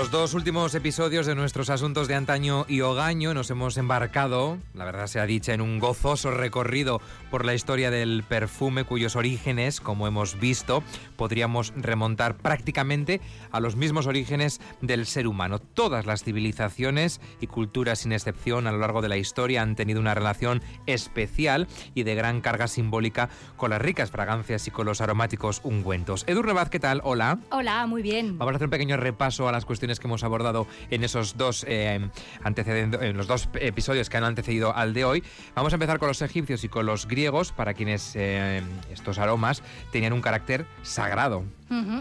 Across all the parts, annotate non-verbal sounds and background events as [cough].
Los dos últimos episodios de nuestros asuntos de antaño y hogaño nos hemos embarcado, la verdad se ha dicho, en un gozoso recorrido por la historia del perfume cuyos orígenes, como hemos visto, podríamos remontar prácticamente a los mismos orígenes del ser humano. Todas las civilizaciones y culturas sin excepción a lo largo de la historia han tenido una relación especial y de gran carga simbólica con las ricas fragancias y con los aromáticos ungüentos. Edurne Baz, ¿qué tal? Hola. Hola, muy bien. Vamos a hacer un pequeño repaso a las cuestiones que hemos abordado en esos dos eh, en los dos episodios que han antecedido al de hoy. Vamos a empezar con los egipcios y con los griegos, para quienes eh, estos aromas tenían un carácter sagrado.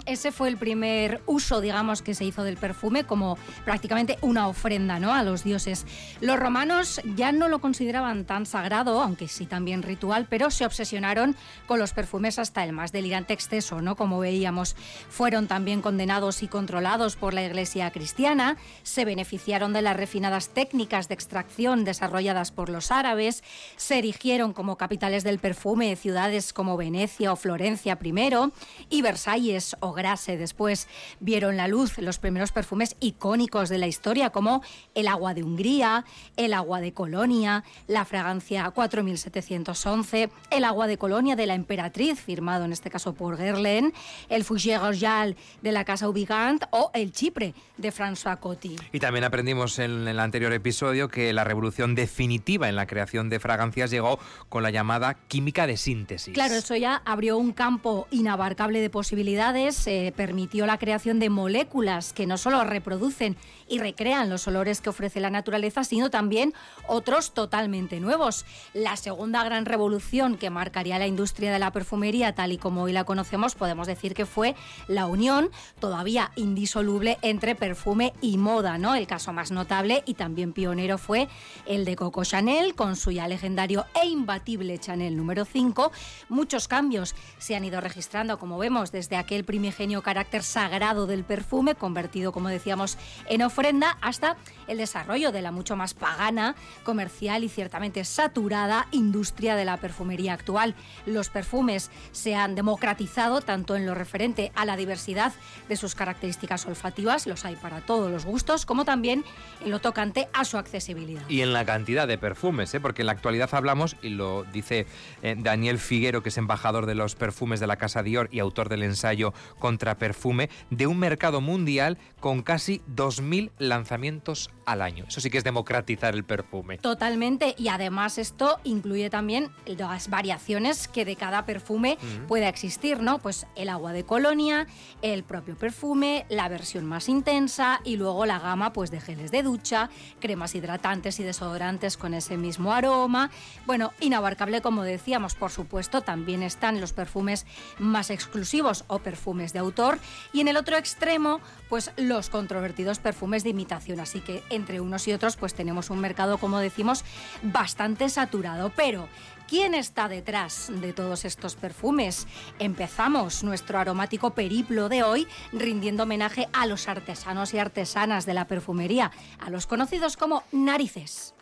Ese fue el primer uso, digamos, que se hizo del perfume como prácticamente una ofrenda ¿no? a los dioses. Los romanos ya no lo consideraban tan sagrado, aunque sí también ritual, pero se obsesionaron con los perfumes hasta el más delirante exceso, ¿no? Como veíamos, fueron también condenados y controlados por la Iglesia cristiana, se beneficiaron de las refinadas técnicas de extracción desarrolladas por los árabes, se erigieron como capitales del perfume ciudades como Venecia o Florencia primero y Versalles o Grasse después vieron la luz los primeros perfumes icónicos de la historia como el agua de Hungría, el agua de Colonia, la fragancia 4711, el agua de Colonia de la emperatriz firmado en este caso por Guerlain, el Fougère Royal de la casa Ubigant o el Chipre de François Coty. Y también aprendimos en el anterior episodio que la revolución definitiva en la creación de fragancias llegó con la llamada química de síntesis. Claro, eso ya abrió un campo inabarcable de posibilidades, eh, permitió la creación de moléculas que no solo reproducen y recrean los olores que ofrece la naturaleza, sino también otros totalmente nuevos. La segunda gran revolución que marcaría la industria de la perfumería tal y como hoy la conocemos, podemos decir que fue la unión todavía indisoluble entre perfume y moda, ¿no? El caso más notable y también pionero fue el de Coco Chanel con su ya legendario e imbatible Chanel número 5. Muchos cambios se han ido registrando, como vemos, desde aquel primigenio carácter sagrado del perfume, convertido, como decíamos, en ofrenda, hasta el desarrollo de la mucho más pagana, comercial y ciertamente saturada industria de la perfumería actual. Los perfumes se han democratizado tanto en lo referente a la diversidad de sus características olfativas, los hay para todos los gustos, como también en lo tocante a su accesibilidad. Y en la cantidad de perfumes, ¿eh? porque en la actualidad hablamos, y lo dice eh, Daniel Figuero, que es embajador de los perfumes de la Casa Dior y autor del ensayo Contra Perfume, de un mercado mundial con casi 2.000 lanzamientos al año. Eso sí que es democratizar el perfume. Totalmente, y además esto incluye también las variaciones que de cada perfume Ujú. pueda existir, ¿no? Pues el agua de colonia, el propio perfume, la versión más intensa y luego la gama pues de geles de ducha, cremas hidratantes y desodorantes con ese mismo aroma. Bueno, inabarcable como decíamos, por supuesto, también están los perfumes más exclusivos o perfumes de autor y en el otro extremo pues los controvertidos perfumes de imitación, así que entre unos y otros pues tenemos un mercado como decimos bastante saturado, pero ¿Quién está detrás de todos estos perfumes? Empezamos nuestro aromático periplo de hoy rindiendo homenaje a los artesanos y artesanas de la perfumería, a los conocidos como narices.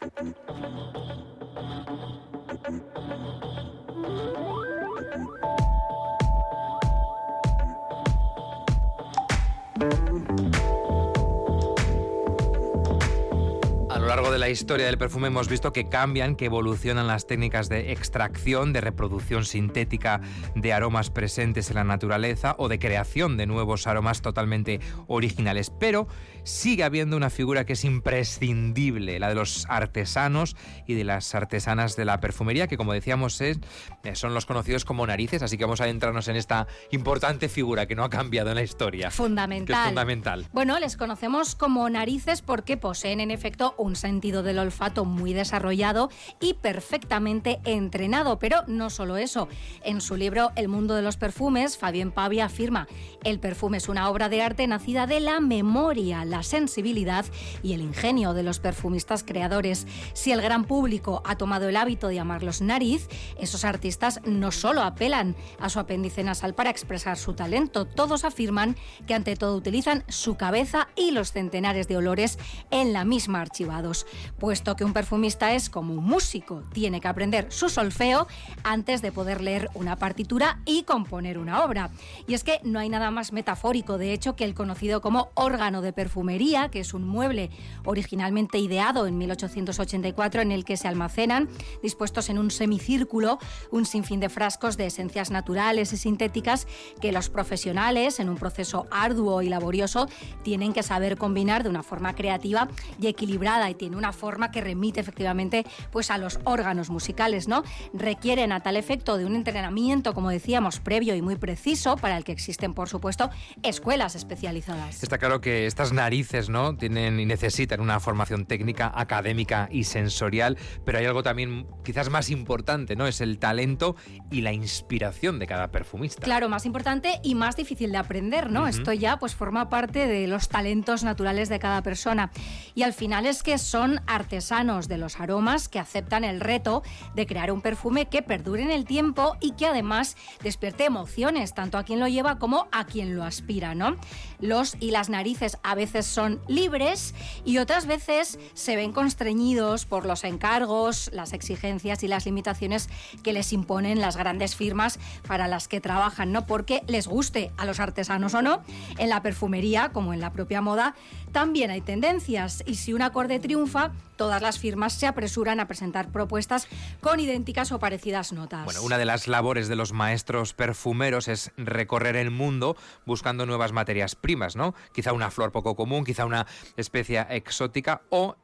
De la historia del perfume hemos visto que cambian, que evolucionan las técnicas de extracción, de reproducción sintética de aromas presentes en la naturaleza o de creación de nuevos aromas totalmente originales. Pero sigue habiendo una figura que es imprescindible, la de los artesanos y de las artesanas de la perfumería, que como decíamos es, eh, son los conocidos como narices, así que vamos a adentrarnos en esta importante figura que no ha cambiado en la historia. Que Fundamental. es fundamental. Bueno, les conocemos como narices porque poseen en efecto un sentido del olfato muy desarrollado y perfectamente entrenado. Pero no solo eso. En su libro El mundo de los perfumes, Fabien Pavia afirma, el perfume es una obra de arte nacida de la memoria, la sensibilidad y el ingenio de los perfumistas creadores. Si el gran público ha tomado el hábito de llamarlos nariz, esos artistas no solo apelan a su apéndice nasal para expresar su talento, todos afirman que ante todo utilizan su cabeza y los centenares de olores en la misma archivados, puesto que un perfumista es como un músico, tiene que aprender su solfeo antes de poder leer una partitura y componer una obra. Y es que no hay nada más metafórico, de hecho, que el conocido como órgano de perfumería, que es un mueble originalmente ideado en 1884 en el que se almacenan, dispuestos en un semicírculo, un sinfín de frascos de esencias naturales y sintéticas que los profesionales, en un proceso arduo y laborioso, tienen que saber combinar de una forma creativa y equilibrada y tiene una forma que remite efectivamente pues a los órganos musicales, ¿no? Requieren a tal efecto de un entrenamiento, como decíamos, previo y muy preciso, para el que existen, por supuesto, escuelas especializadas. Está claro que estas narices, ¿no? Tienen y necesitan una formación técnica, académica y sensorial, pero hay algo también quizás más importante, ¿no? Es el talento y la inspiración de cada perfumista. Claro, más importante y más difícil de aprender, ¿no? Esto ya pues forma parte de los talentos naturales de cada persona. Y al final es que son artesanos de los aromas que aceptan el reto de crear un perfume que perdure en el tiempo y que además despierte emociones, tanto a quien lo lleva como a quien lo aspira, ¿no? Los y las narices a veces son libres y otras veces se ven constreñidos por los encargos, las exigencias y las limitaciones que les imponen las grandes firmas para las que trabajan, ¿no? Porque les guste a los artesanos o no, en la perfumería como en la propia moda también hay tendencias y si un acorde triunfa, todas las firmas se apresuran a presentar propuestas con idénticas o parecidas notas. Bueno, una de las labores de los maestros perfumeros es recorrer el mundo buscando nuevas materias primas, ¿no? Quizá una flor poco común, quizá una especia exótica o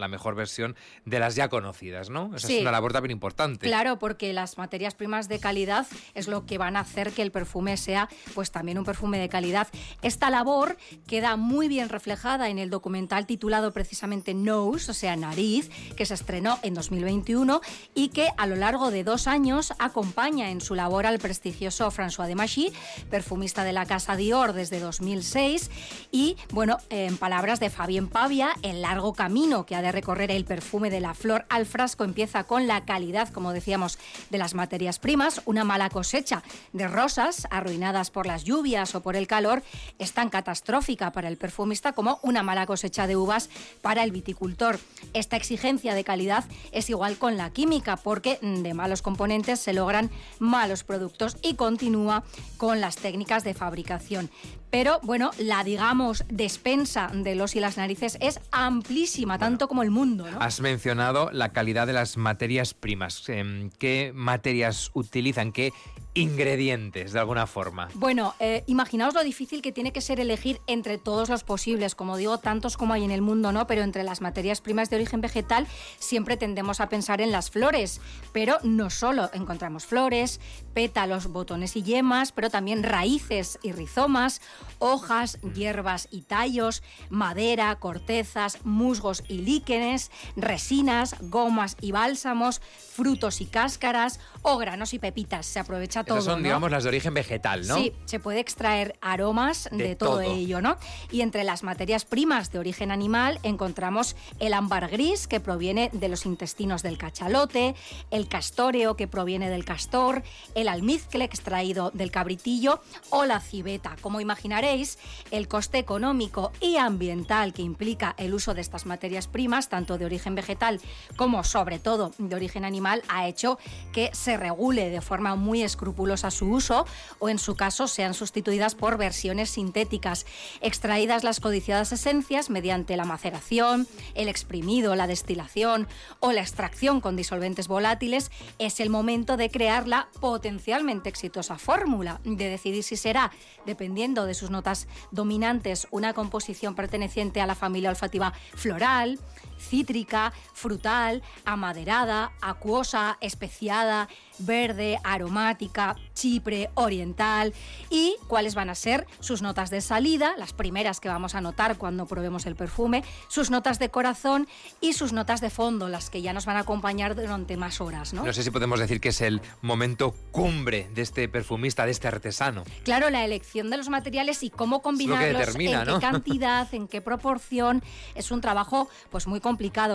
la mejor versión de las ya conocidas, ¿no? Esa es una labor también importante. Claro, porque las materias primas de calidad es lo que van a hacer que el perfume sea pues también un perfume de calidad. Esta labor queda muy bien reflejada en el documental titulado precisamente Nose, o sea, nariz, que se estrenó en 2021 y que a lo largo de dos años acompaña en su labor al prestigioso François de Machy, perfumista de la casa Dior desde 2006 y, bueno, en palabras de Fabien Pavia, el largo camino que ha de recorrer el perfume de la flor al frasco empieza con la calidad, como decíamos, de las materias primas. Una mala cosecha de rosas arruinadas por las lluvias o por el calor es tan catastrófica para el perfumista como una mala cosecha de uvas para el viticultor. Esta exigencia de calidad es igual con la química porque de malos componentes se logran malos productos y continúa con las técnicas de fabricación. Pero bueno, la digamos despensa de los y las narices es amplísima, tanto como el mundo. Has mencionado la calidad de las materias primas. Em, ¿Qué materias utilizan? ¿Qué ingredientes, de alguna forma. Bueno, eh, imaginaos lo difícil que tiene que ser elegir entre todos los posibles, como digo, tantos como hay en el mundo, ¿no? Pero entre las materias primas de origen vegetal siempre tendemos a pensar en las flores, pero no solo encontramos flores, pétalos, botones y yemas, pero también raíces y rizomas, hojas, hierbas y tallos, madera, cortezas, musgos y líquenes, resinas, gomas y bálsamos, frutos y cáscaras o granos y pepitas. Se aprovecha son, digamos, las de origen vegetal, ¿no? Sí, se puede extraer aromas de, todo, ello, ¿no? Y entre las materias primas de origen animal encontramos el ámbar gris, que proviene de los intestinos del cachalote, el castóreo, que proviene del castor, el almizcle extraído del cabritillo o la civeta. Como imaginaréis, el coste económico y ambiental que implica el uso de estas materias primas, tanto de origen vegetal como sobre todo de origen animal, ha hecho que se regule de forma muy escrupulosa su uso o en su caso sean sustituidas por versiones sintéticas, extraídas las codiciadas esencias mediante la maceración, el exprimido, la destilación o la extracción con disolventes volátiles, es el momento de crear la potencialmente exitosa fórmula, de decidir si será, dependiendo de sus notas dominantes, una composición perteneciente a la familia olfativa floral, cítrica, frutal, amaderada, acuosa, especiada, verde, aromática, chipre, oriental. Y cuáles van a ser sus notas de salida, las primeras que vamos a notar cuando probemos el perfume, sus notas de corazón y sus notas de fondo, las que ya nos van a acompañar durante más horas. No, no sé si podemos decir que es el momento cumbre de este perfumista, de este artesano. Claro, la elección de los materiales y cómo combinarlos, en qué [laughs] cantidad, en qué proporción, es un trabajo pues muy complicado,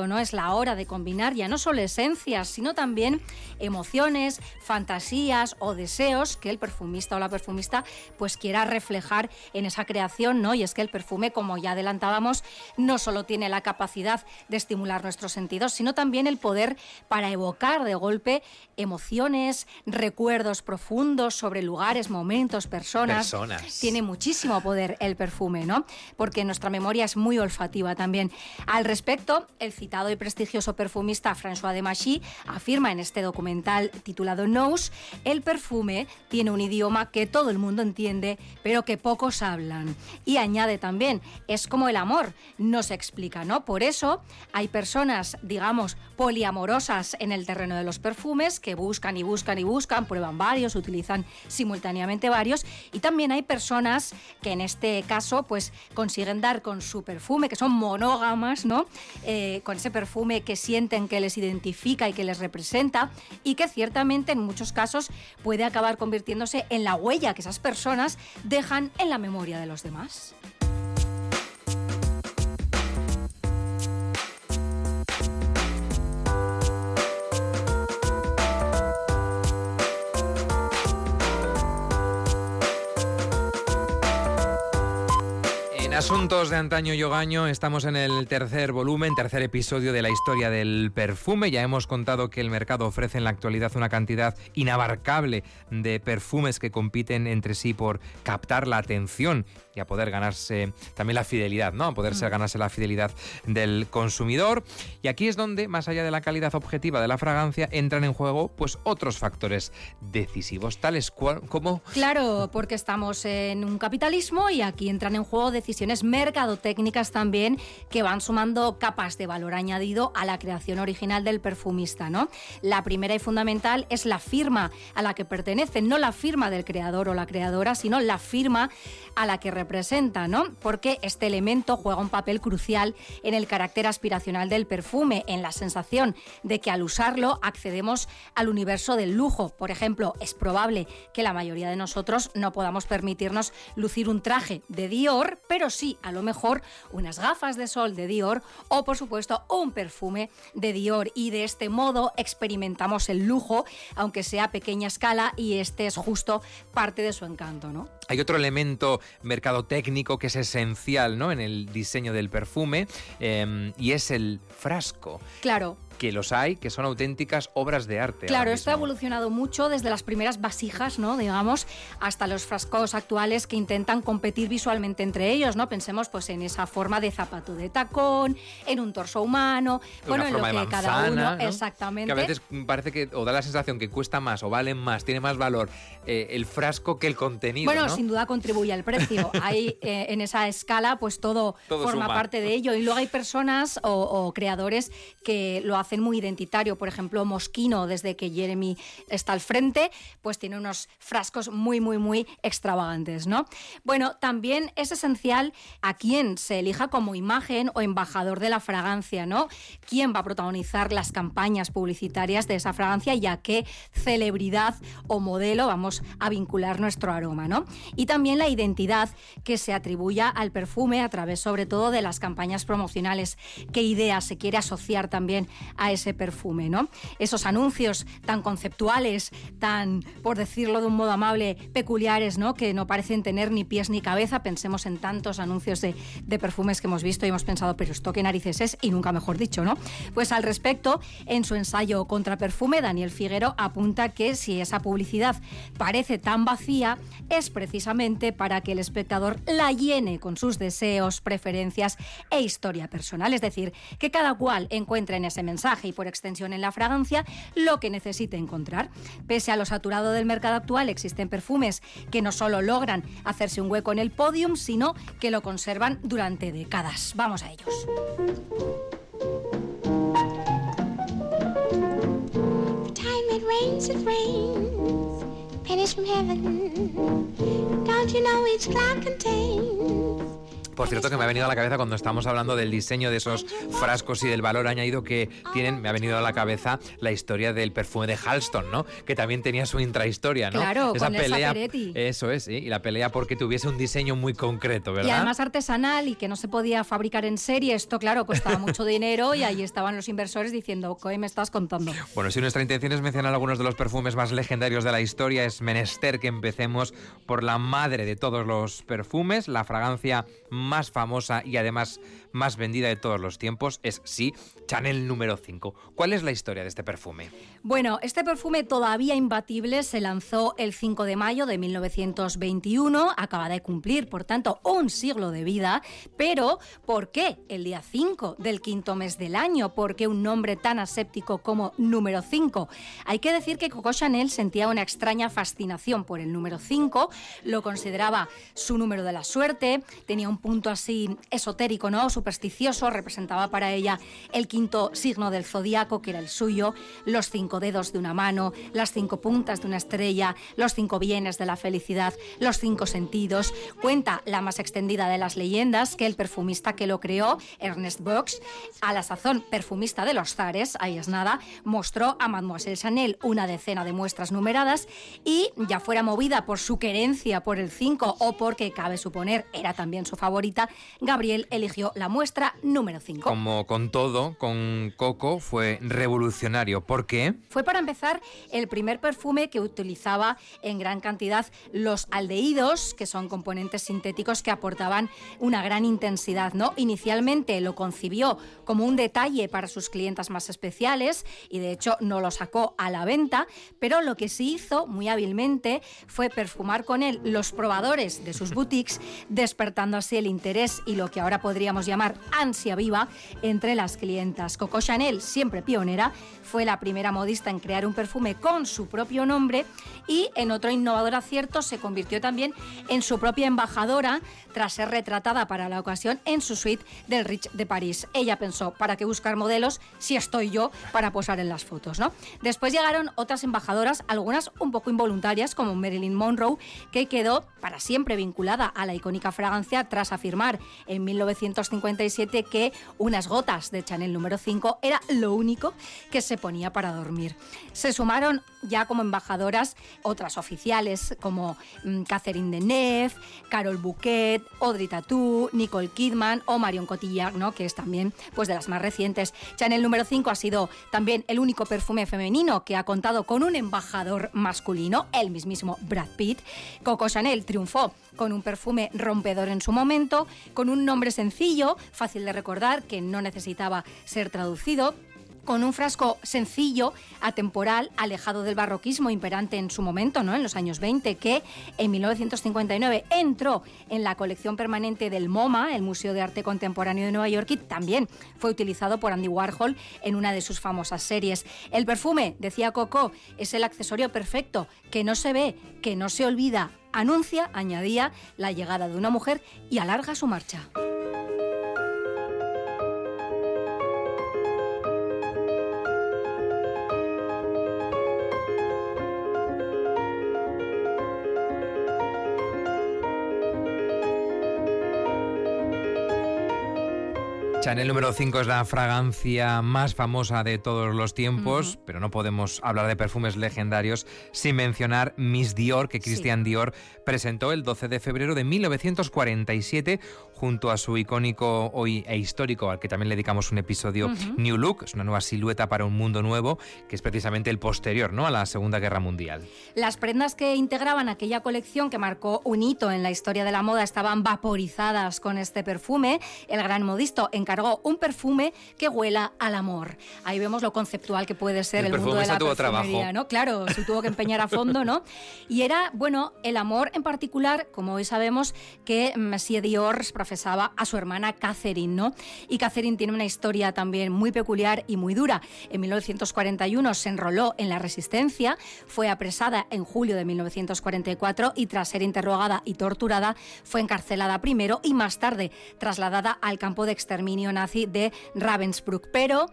¿no? Es la hora de combinar ya no solo esencias, sino también emociones, fantasías o deseos que el perfumista o la perfumista pues quiera reflejar en esa creación, ¿no? Y es que el perfume, como ya adelantábamos, no solo tiene la capacidad de estimular nuestros sentidos, sino también el poder para evocar de golpe emociones, recuerdos profundos sobre lugares, momentos, personas. Personas. Tiene muchísimo poder el perfume, ¿no? Porque nuestra memoria es muy olfativa también. Al respecto, el citado y prestigioso perfumista François de Machy afirma en este documental titulado Nose, el perfume tiene un idioma que todo el mundo entiende, pero que pocos hablan. Y añade también, es como el amor, no se explica, ¿no? Por eso hay personas, digamos, poliamorosas en el terreno de los perfumes, que buscan y buscan y buscan, prueban varios, utilizan simultáneamente varios, y también hay personas que en este caso, pues consiguen dar con su perfume, que son monógamas, ¿no? Eh, con ese perfume que sienten que les identifica y que les representa, y que ciertamente en muchos casos puede acabar convirtiéndose en la huella que esas personas dejan en la memoria de los demás. Asuntos de antaño y estamos en el tercer volumen, tercer episodio de la historia del perfume. Ya hemos contado que el mercado ofrece en la actualidad una cantidad inabarcable de perfumes que compiten entre sí por captar la atención y a poder ganarse también la fidelidad, ¿no? A poderse mm. ganarse la fidelidad del consumidor. Y aquí es donde, más allá de la calidad objetiva de la fragancia, entran en juego pues otros factores decisivos, tales como... Claro, porque estamos en un capitalismo y aquí entran en juego decisiones mercadotécnicas también que van sumando capas de valor añadido a la creación original del perfumista, ¿no? La primera y fundamental es la firma a la que pertenece, no la firma del creador o la creadora, sino la firma a la que representa, ¿no? Porque este elemento juega un papel crucial en el carácter aspiracional del perfume, en la sensación de que al usarlo accedemos al universo del lujo. Por ejemplo, es probable que la mayoría de nosotros no podamos permitirnos lucir un traje de Dior, pero sí, a lo mejor, unas gafas de sol de Dior o, por supuesto, un perfume de Dior. Y de este modo experimentamos el lujo, aunque sea a pequeña escala, y este es justo parte de su encanto, ¿no? Hay otro elemento mercado técnico que es esencial ¿no? en el diseño del perfume em, y es el frasco. Claro que los hay, que son auténticas obras de arte. Claro, esto ha evolucionado mucho desde las primeras vasijas, ¿no? Digamos, hasta los frascos actuales que intentan competir visualmente entre ellos, ¿no? Pensemos pues en esa forma de zapato de tacón, en un torso humano, bueno, en lo que cada uno exactamente. Que a veces parece que o da la sensación que cuesta más o valen más, tiene más valor eh, el frasco que el contenido. Bueno, sin duda contribuye al precio. Hay [laughs] eh, en esa escala, pues todo, forma parte de ello. Y luego hay personas o, o creadores que lo hacen hacen muy identitario. Por ejemplo, Mosquino, desde que Jeremy está al frente, pues tiene unos frascos muy, muy, muy extravagantes, ¿no? Bueno, también es esencial a quién se elija como imagen o embajador de la fragancia, ¿no? ¿Quién va a protagonizar las campañas publicitarias de esa fragancia y a qué celebridad o modelo vamos a vincular nuestro aroma, ¿no? Y también la identidad que se atribuya al perfume a través sobre todo de las campañas promocionales, qué idea se quiere asociar también a ese perfume, ¿no? Esos anuncios tan conceptuales, tan, por decirlo de un modo amable, peculiares, ¿no? Que no parecen tener ni pies ni cabeza. Pensemos en tantos anuncios de, perfumes que hemos visto y hemos pensado, pero esto qué narices es, y nunca mejor dicho, ¿no? Pues al respecto, en su ensayo contra perfume, Daniel Figuero apunta que si esa publicidad parece tan vacía, es precisamente para que el espectador la llene con sus deseos, preferencias e historia personal. Es decir, que cada cual encuentre en ese mensaje y por extensión en la fragancia lo que necesite encontrar. Pese a lo saturado del mercado actual, existen perfumes que no solo logran hacerse un hueco en el podium, sino que lo conservan durante décadas. Vamos a ellos. Don't you know each contains por cierto, que me ha venido a la cabeza cuando estamos hablando del diseño de esos frascos y del valor añadido que tienen, me ha venido a la cabeza la historia del perfume de Halston, ¿no? Que también tenía su intrahistoria, ¿no? Claro, esa con pelea. Esa eso es, ¿sí? y la pelea porque tuviese un diseño muy concreto, ¿verdad? Y además artesanal y que no se podía fabricar en serie. Esto, claro, costaba mucho dinero y ahí estaban los inversores diciendo, ¿qué me estás contando? Bueno, si nuestra intención es mencionar algunos de los perfumes más legendarios de la historia, es menester que empecemos por la madre de todos los perfumes, la fragancia más famosa y además más vendida de todos los tiempos es, sí, Chanel número 5. ¿Cuál es la historia de este perfume? Bueno, este perfume todavía imbatible se lanzó el 5 de mayo de 1921, acaba de cumplir, por tanto, un siglo de vida, pero ¿por qué el día 5 del quinto mes del año? ¿Por qué un nombre tan aséptico como número 5? Hay que decir que Coco Chanel sentía una extraña fascinación por el número 5, lo consideraba su número de la suerte, tenía un punto así esotérico, ¿no? Supersticioso, representaba para ella el quinto signo del zodiaco, que era el suyo, los cinco dedos de una mano, las cinco puntas de una estrella, los cinco bienes de la felicidad, los cinco sentidos. Cuenta la más extendida de las leyendas que el perfumista que lo creó, Ernest Box, a la sazón perfumista de los zares, ahí es nada, mostró a Mademoiselle Chanel una decena de muestras numeradas y, ya fuera movida por su querencia por el 5 o porque, cabe suponer, era también su favorita, Gabriel eligió la muestra número 5. Como con todo, con Coco fue revolucionario. ¿Por qué? Fue para empezar el primer perfume que utilizaba en gran cantidad los aldehídos, que son componentes sintéticos que aportaban una gran intensidad, ¿no? Inicialmente lo concibió como un detalle para sus clientas más especiales y de hecho no lo sacó a la venta, pero lo que sí hizo muy hábilmente fue perfumar con él los probadores de sus [laughs] boutiques, despertando así el interés y lo que ahora podríamos llamar ansia viva entre las clientas. Coco Chanel, siempre pionera, fue la primera modista en crear un perfume con su propio nombre y en otro innovador acierto se convirtió también en su propia embajadora tras ser retratada para la ocasión en su suite del Rich de París. Ella pensó, ¿para qué buscar modelos si estoy yo para posar en las fotos? ¿no? Después llegaron otras embajadoras, algunas un poco involuntarias, como Marilyn Monroe, que quedó para siempre vinculada a la icónica fragancia tras afirmar en 1957 que unas gotas de Chanel número 5 era lo único que se ponía para dormir. Se sumaron ya como embajadoras otras oficiales como mm, Catherine Deneuve, Carol Bouquet, Audrey Tautou, Nicole Kidman o Marion Cotillard, ¿no? que es también pues, de las más recientes. Chanel número 5 ha sido también el único perfume femenino que ha contado con un embajador masculino, el mismísimo Brad Pitt. Coco Chanel triunfó con un perfume rompedor en su momento, con un nombre sencillo, fácil de recordar, que no necesitaba ser traducido con un frasco sencillo, atemporal, alejado del barroquismo imperante en su momento, ¿no? en los años 20, que en 1959 entró en la colección permanente del MoMA, el Museo de Arte Contemporáneo de Nueva York, y también fue utilizado por Andy Warhol en una de sus famosas series. El perfume, decía Coco, es el accesorio perfecto, que no se ve, que no se olvida, anuncia, añadía, la llegada de una mujer y alarga su marcha. Chanel número 5 es la fragancia más famosa de todos los tiempos, pero no podemos hablar de perfumes legendarios sin mencionar Miss Dior, que Christian Dior presentó el 12 de febrero de 1947 junto a su icónico hoy e histórico, al que también le dedicamos un episodio, New Look, es una nueva silueta para un mundo nuevo, que es precisamente el posterior ¿no? a la Segunda Guerra Mundial. Las prendas que integraban aquella colección que marcó un hito en la historia de la moda estaban vaporizadas con este perfume. El gran modisto encargó un perfume que huela al amor. Ahí vemos lo conceptual que puede ser el, mundo de la perfumería, ¿no? Claro, se tuvo que empeñar a fondo, ¿no? Y era, bueno, el amor en particular, como hoy sabemos, que Monsieur Dior profesaba a su hermana Catherine, ¿no? Y Catherine tiene una historia también muy peculiar y muy dura. En 1941 se enroló en la Resistencia, fue apresada en julio de 1944 y tras ser interrogada y torturada fue encarcelada primero y más tarde trasladada al campo de exterminio neonazi de Ravensbrück. Pero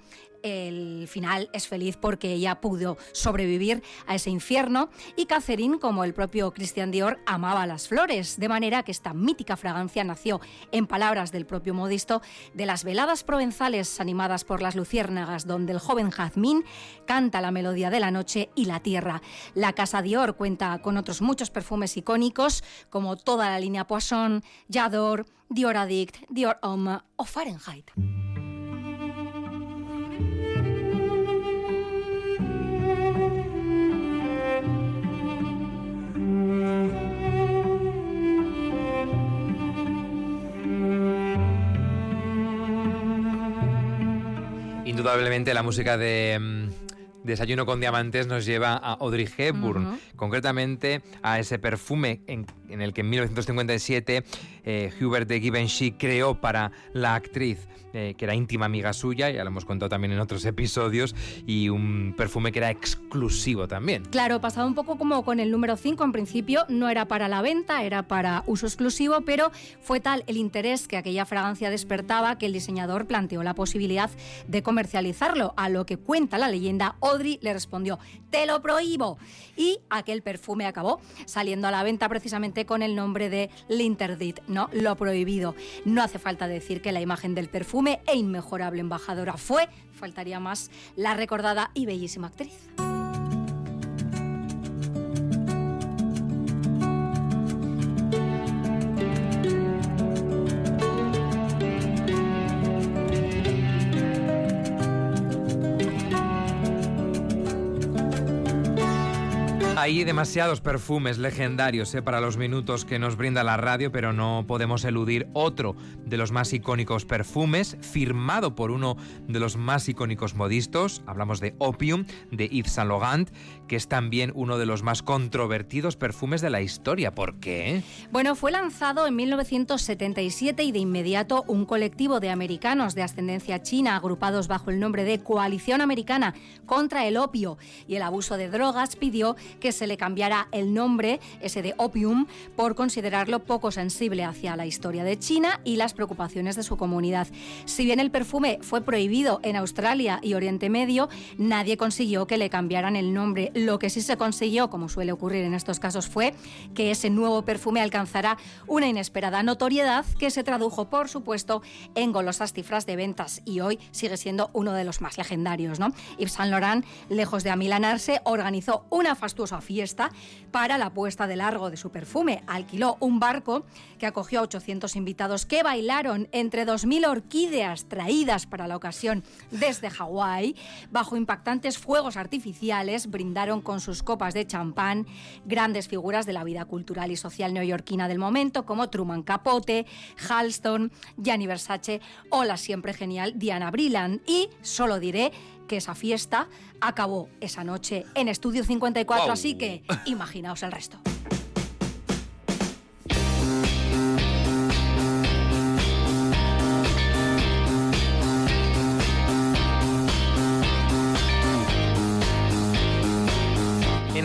el final es feliz porque ella pudo sobrevivir a ese infierno y Catherine, como el propio Christian Dior, amaba las flores, de manera que esta mítica fragancia nació, en palabras del propio modisto, de las veladas provenzales animadas por las luciérnagas, donde el joven jazmín canta la melodía de la noche y la tierra. La casa Dior cuenta con otros muchos perfumes icónicos, como toda la línea Poisson, J'adore, Dior Addict, Dior Homme o Fahrenheit. Indudablemente la música de mm, Desayuno con Diamantes nos lleva a Audrey Hepburn, concretamente a ese perfume en, el que en 1957 eh, Hubert de Givenchy creó para la actriz eh, que era íntima amiga suya, ya lo hemos contado también en otros episodios, y un perfume que era exclusivo también. Claro, pasaba un poco como con el número 5, en principio no era para la venta, era para uso exclusivo, pero fue tal el interés que aquella fragancia despertaba que el diseñador planteó la posibilidad de comercializarlo, a lo que cuenta la leyenda, Le respondió, te lo prohíbo. Y aquel perfume acabó saliendo a la venta precisamente con el nombre de Linterdit, ¿no? Lo prohibido. No hace falta decir que la imagen del perfume e inmejorable embajadora fue, faltaría más, la recordada y bellísima actriz. Hay demasiados perfumes legendarios eh, para los minutos que nos brinda la radio, pero no podemos eludir otro de los más icónicos perfumes, firmado por uno de los más icónicos modistos. Hablamos de Opium, de Yves Saint Laurent, que es también uno de los más controvertidos perfumes de la historia. ¿Por qué? Bueno, fue lanzado en 1977 y de inmediato un colectivo de americanos de ascendencia china agrupados bajo el nombre de Coalición Americana contra el opio y el abuso de drogas pidió que se le cambiara el nombre, ese de opium, por considerarlo poco sensible hacia la historia de China y las preocupaciones de su comunidad. Si bien el perfume fue prohibido en Australia y Oriente Medio, nadie consiguió que le cambiaran el nombre. Lo que sí se consiguió, como suele ocurrir en estos casos, fue que ese nuevo perfume alcanzara una inesperada notoriedad que se tradujo, por supuesto, en golosas cifras de ventas y hoy sigue siendo uno de los más legendarios. Yves Saint Laurent, lejos de amilanarse, organizó una fastuosa fiesta para la puesta de largo de su perfume. Alquiló un barco que acogió a 800 invitados que bailaron entre 2.000 orquídeas traídas para la ocasión desde Hawái. Bajo impactantes fuegos artificiales brindaron con sus copas de champán grandes figuras de la vida cultural y social neoyorquina del momento como Truman Capote, Halston, Gianni Versace o la siempre genial Diana Brilland. Y solo diré que esa fiesta acabó esa noche en Estudio 54, así que imaginaos el resto.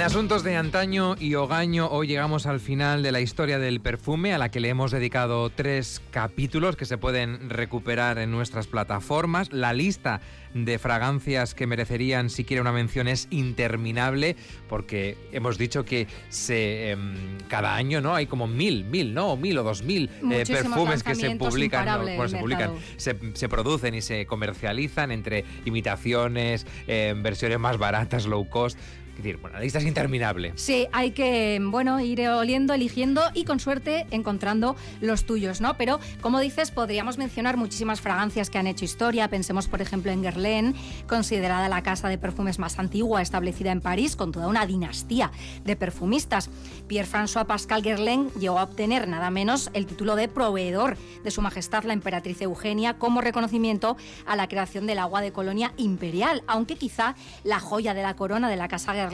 Asuntos de antaño y hogaño, hoy llegamos al final de la historia del perfume, a la que le hemos dedicado tres capítulos que se pueden recuperar en nuestras plataformas. La lista de fragancias que merecerían siquiera una mención es interminable, porque hemos dicho que se, em, cada año no hay como mil, mil, no, mil o dos mil eh, perfumes que se publican, se, publican se, producen y se comercializan entre imitaciones, eh, versiones más baratas, low cost. Es decir, bueno, la lista es interminable. Sí, hay que, bueno, ir oliendo, eligiendo y con suerte encontrando los tuyos, ¿no? Pero, como dices, podríamos mencionar muchísimas fragancias que han hecho historia. Pensemos, por ejemplo, en Guerlain, considerada la casa de perfumes más antigua establecida en París, con toda una dinastía de perfumistas. Pierre-François Pascal Guerlain llegó a obtener nada menos el título de proveedor de Su Majestad la Emperatriz Eugenia como reconocimiento a la creación del agua de colonia imperial, aunque quizá la joya de la corona de la Casa Guerlain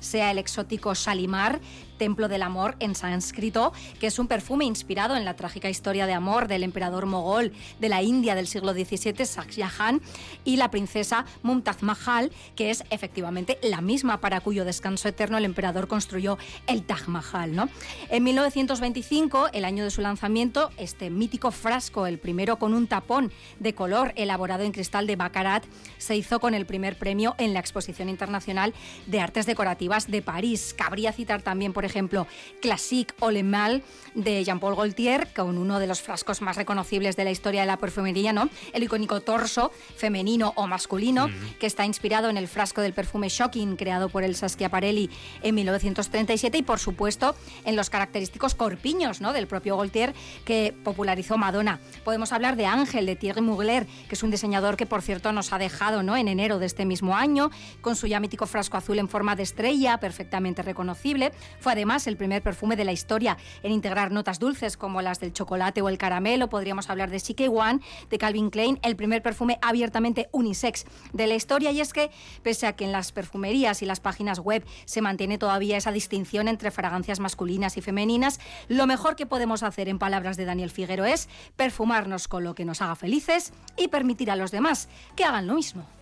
Sea el exótico Shalimar, Templo del Amor en sánscrito, que es un perfume inspirado en la trágica historia de amor del emperador mogol de la India del siglo XVII, Shah Jahan, y la princesa Mumtaz Mahal, que es efectivamente la misma para cuyo descanso eterno el emperador construyó el Taj Mahal. ¿no? En 1925, el año de su lanzamiento, este mítico frasco, el primero con un tapón de color elaborado en cristal de Baccarat, se hizo con el primer premio en la Exposición Internacional de Artes Decorativas de París. Cabría citar también, por ejemplo, Classique o Le Mal de Jean-Paul Gaultier, con uno de los frascos más reconocibles de la historia de la perfumería, ¿no? El icónico torso femenino o masculino, que está inspirado en el frasco del perfume Shocking creado por el Schiaparelli en 1937 y, por supuesto, en los característicos corpiños, ¿no? Del propio Gaultier que popularizó Madonna. Podemos hablar de Ángel de Thierry Mugler, que es un diseñador que, por cierto, nos ha dejado, ¿no? En enero de este mismo año, con su ya mítico frasco azul en forma de estrella, perfectamente reconocible. Fue además el primer perfume de la historia en integrar notas dulces como las del chocolate o el caramelo. Podríamos hablar de CK One, de Calvin Klein, el primer perfume abiertamente unisex de la historia. Y es que, pese a que en las perfumerías y las páginas web se mantiene todavía esa distinción entre fragancias masculinas y femeninas, lo mejor que podemos hacer, en palabras de Daniel Figuero, es perfumarnos con lo que nos haga felices y permitir a los demás que hagan lo mismo.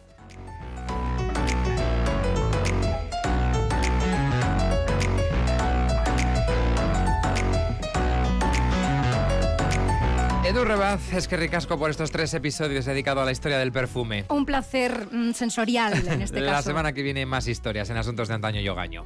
Edu Rebaz, es que ricasco por estos tres episodios dedicados a la historia del perfume. Un placer mm, sensorial en este La caso. semana que viene más historias en Asuntos de Antaño y Ogaño.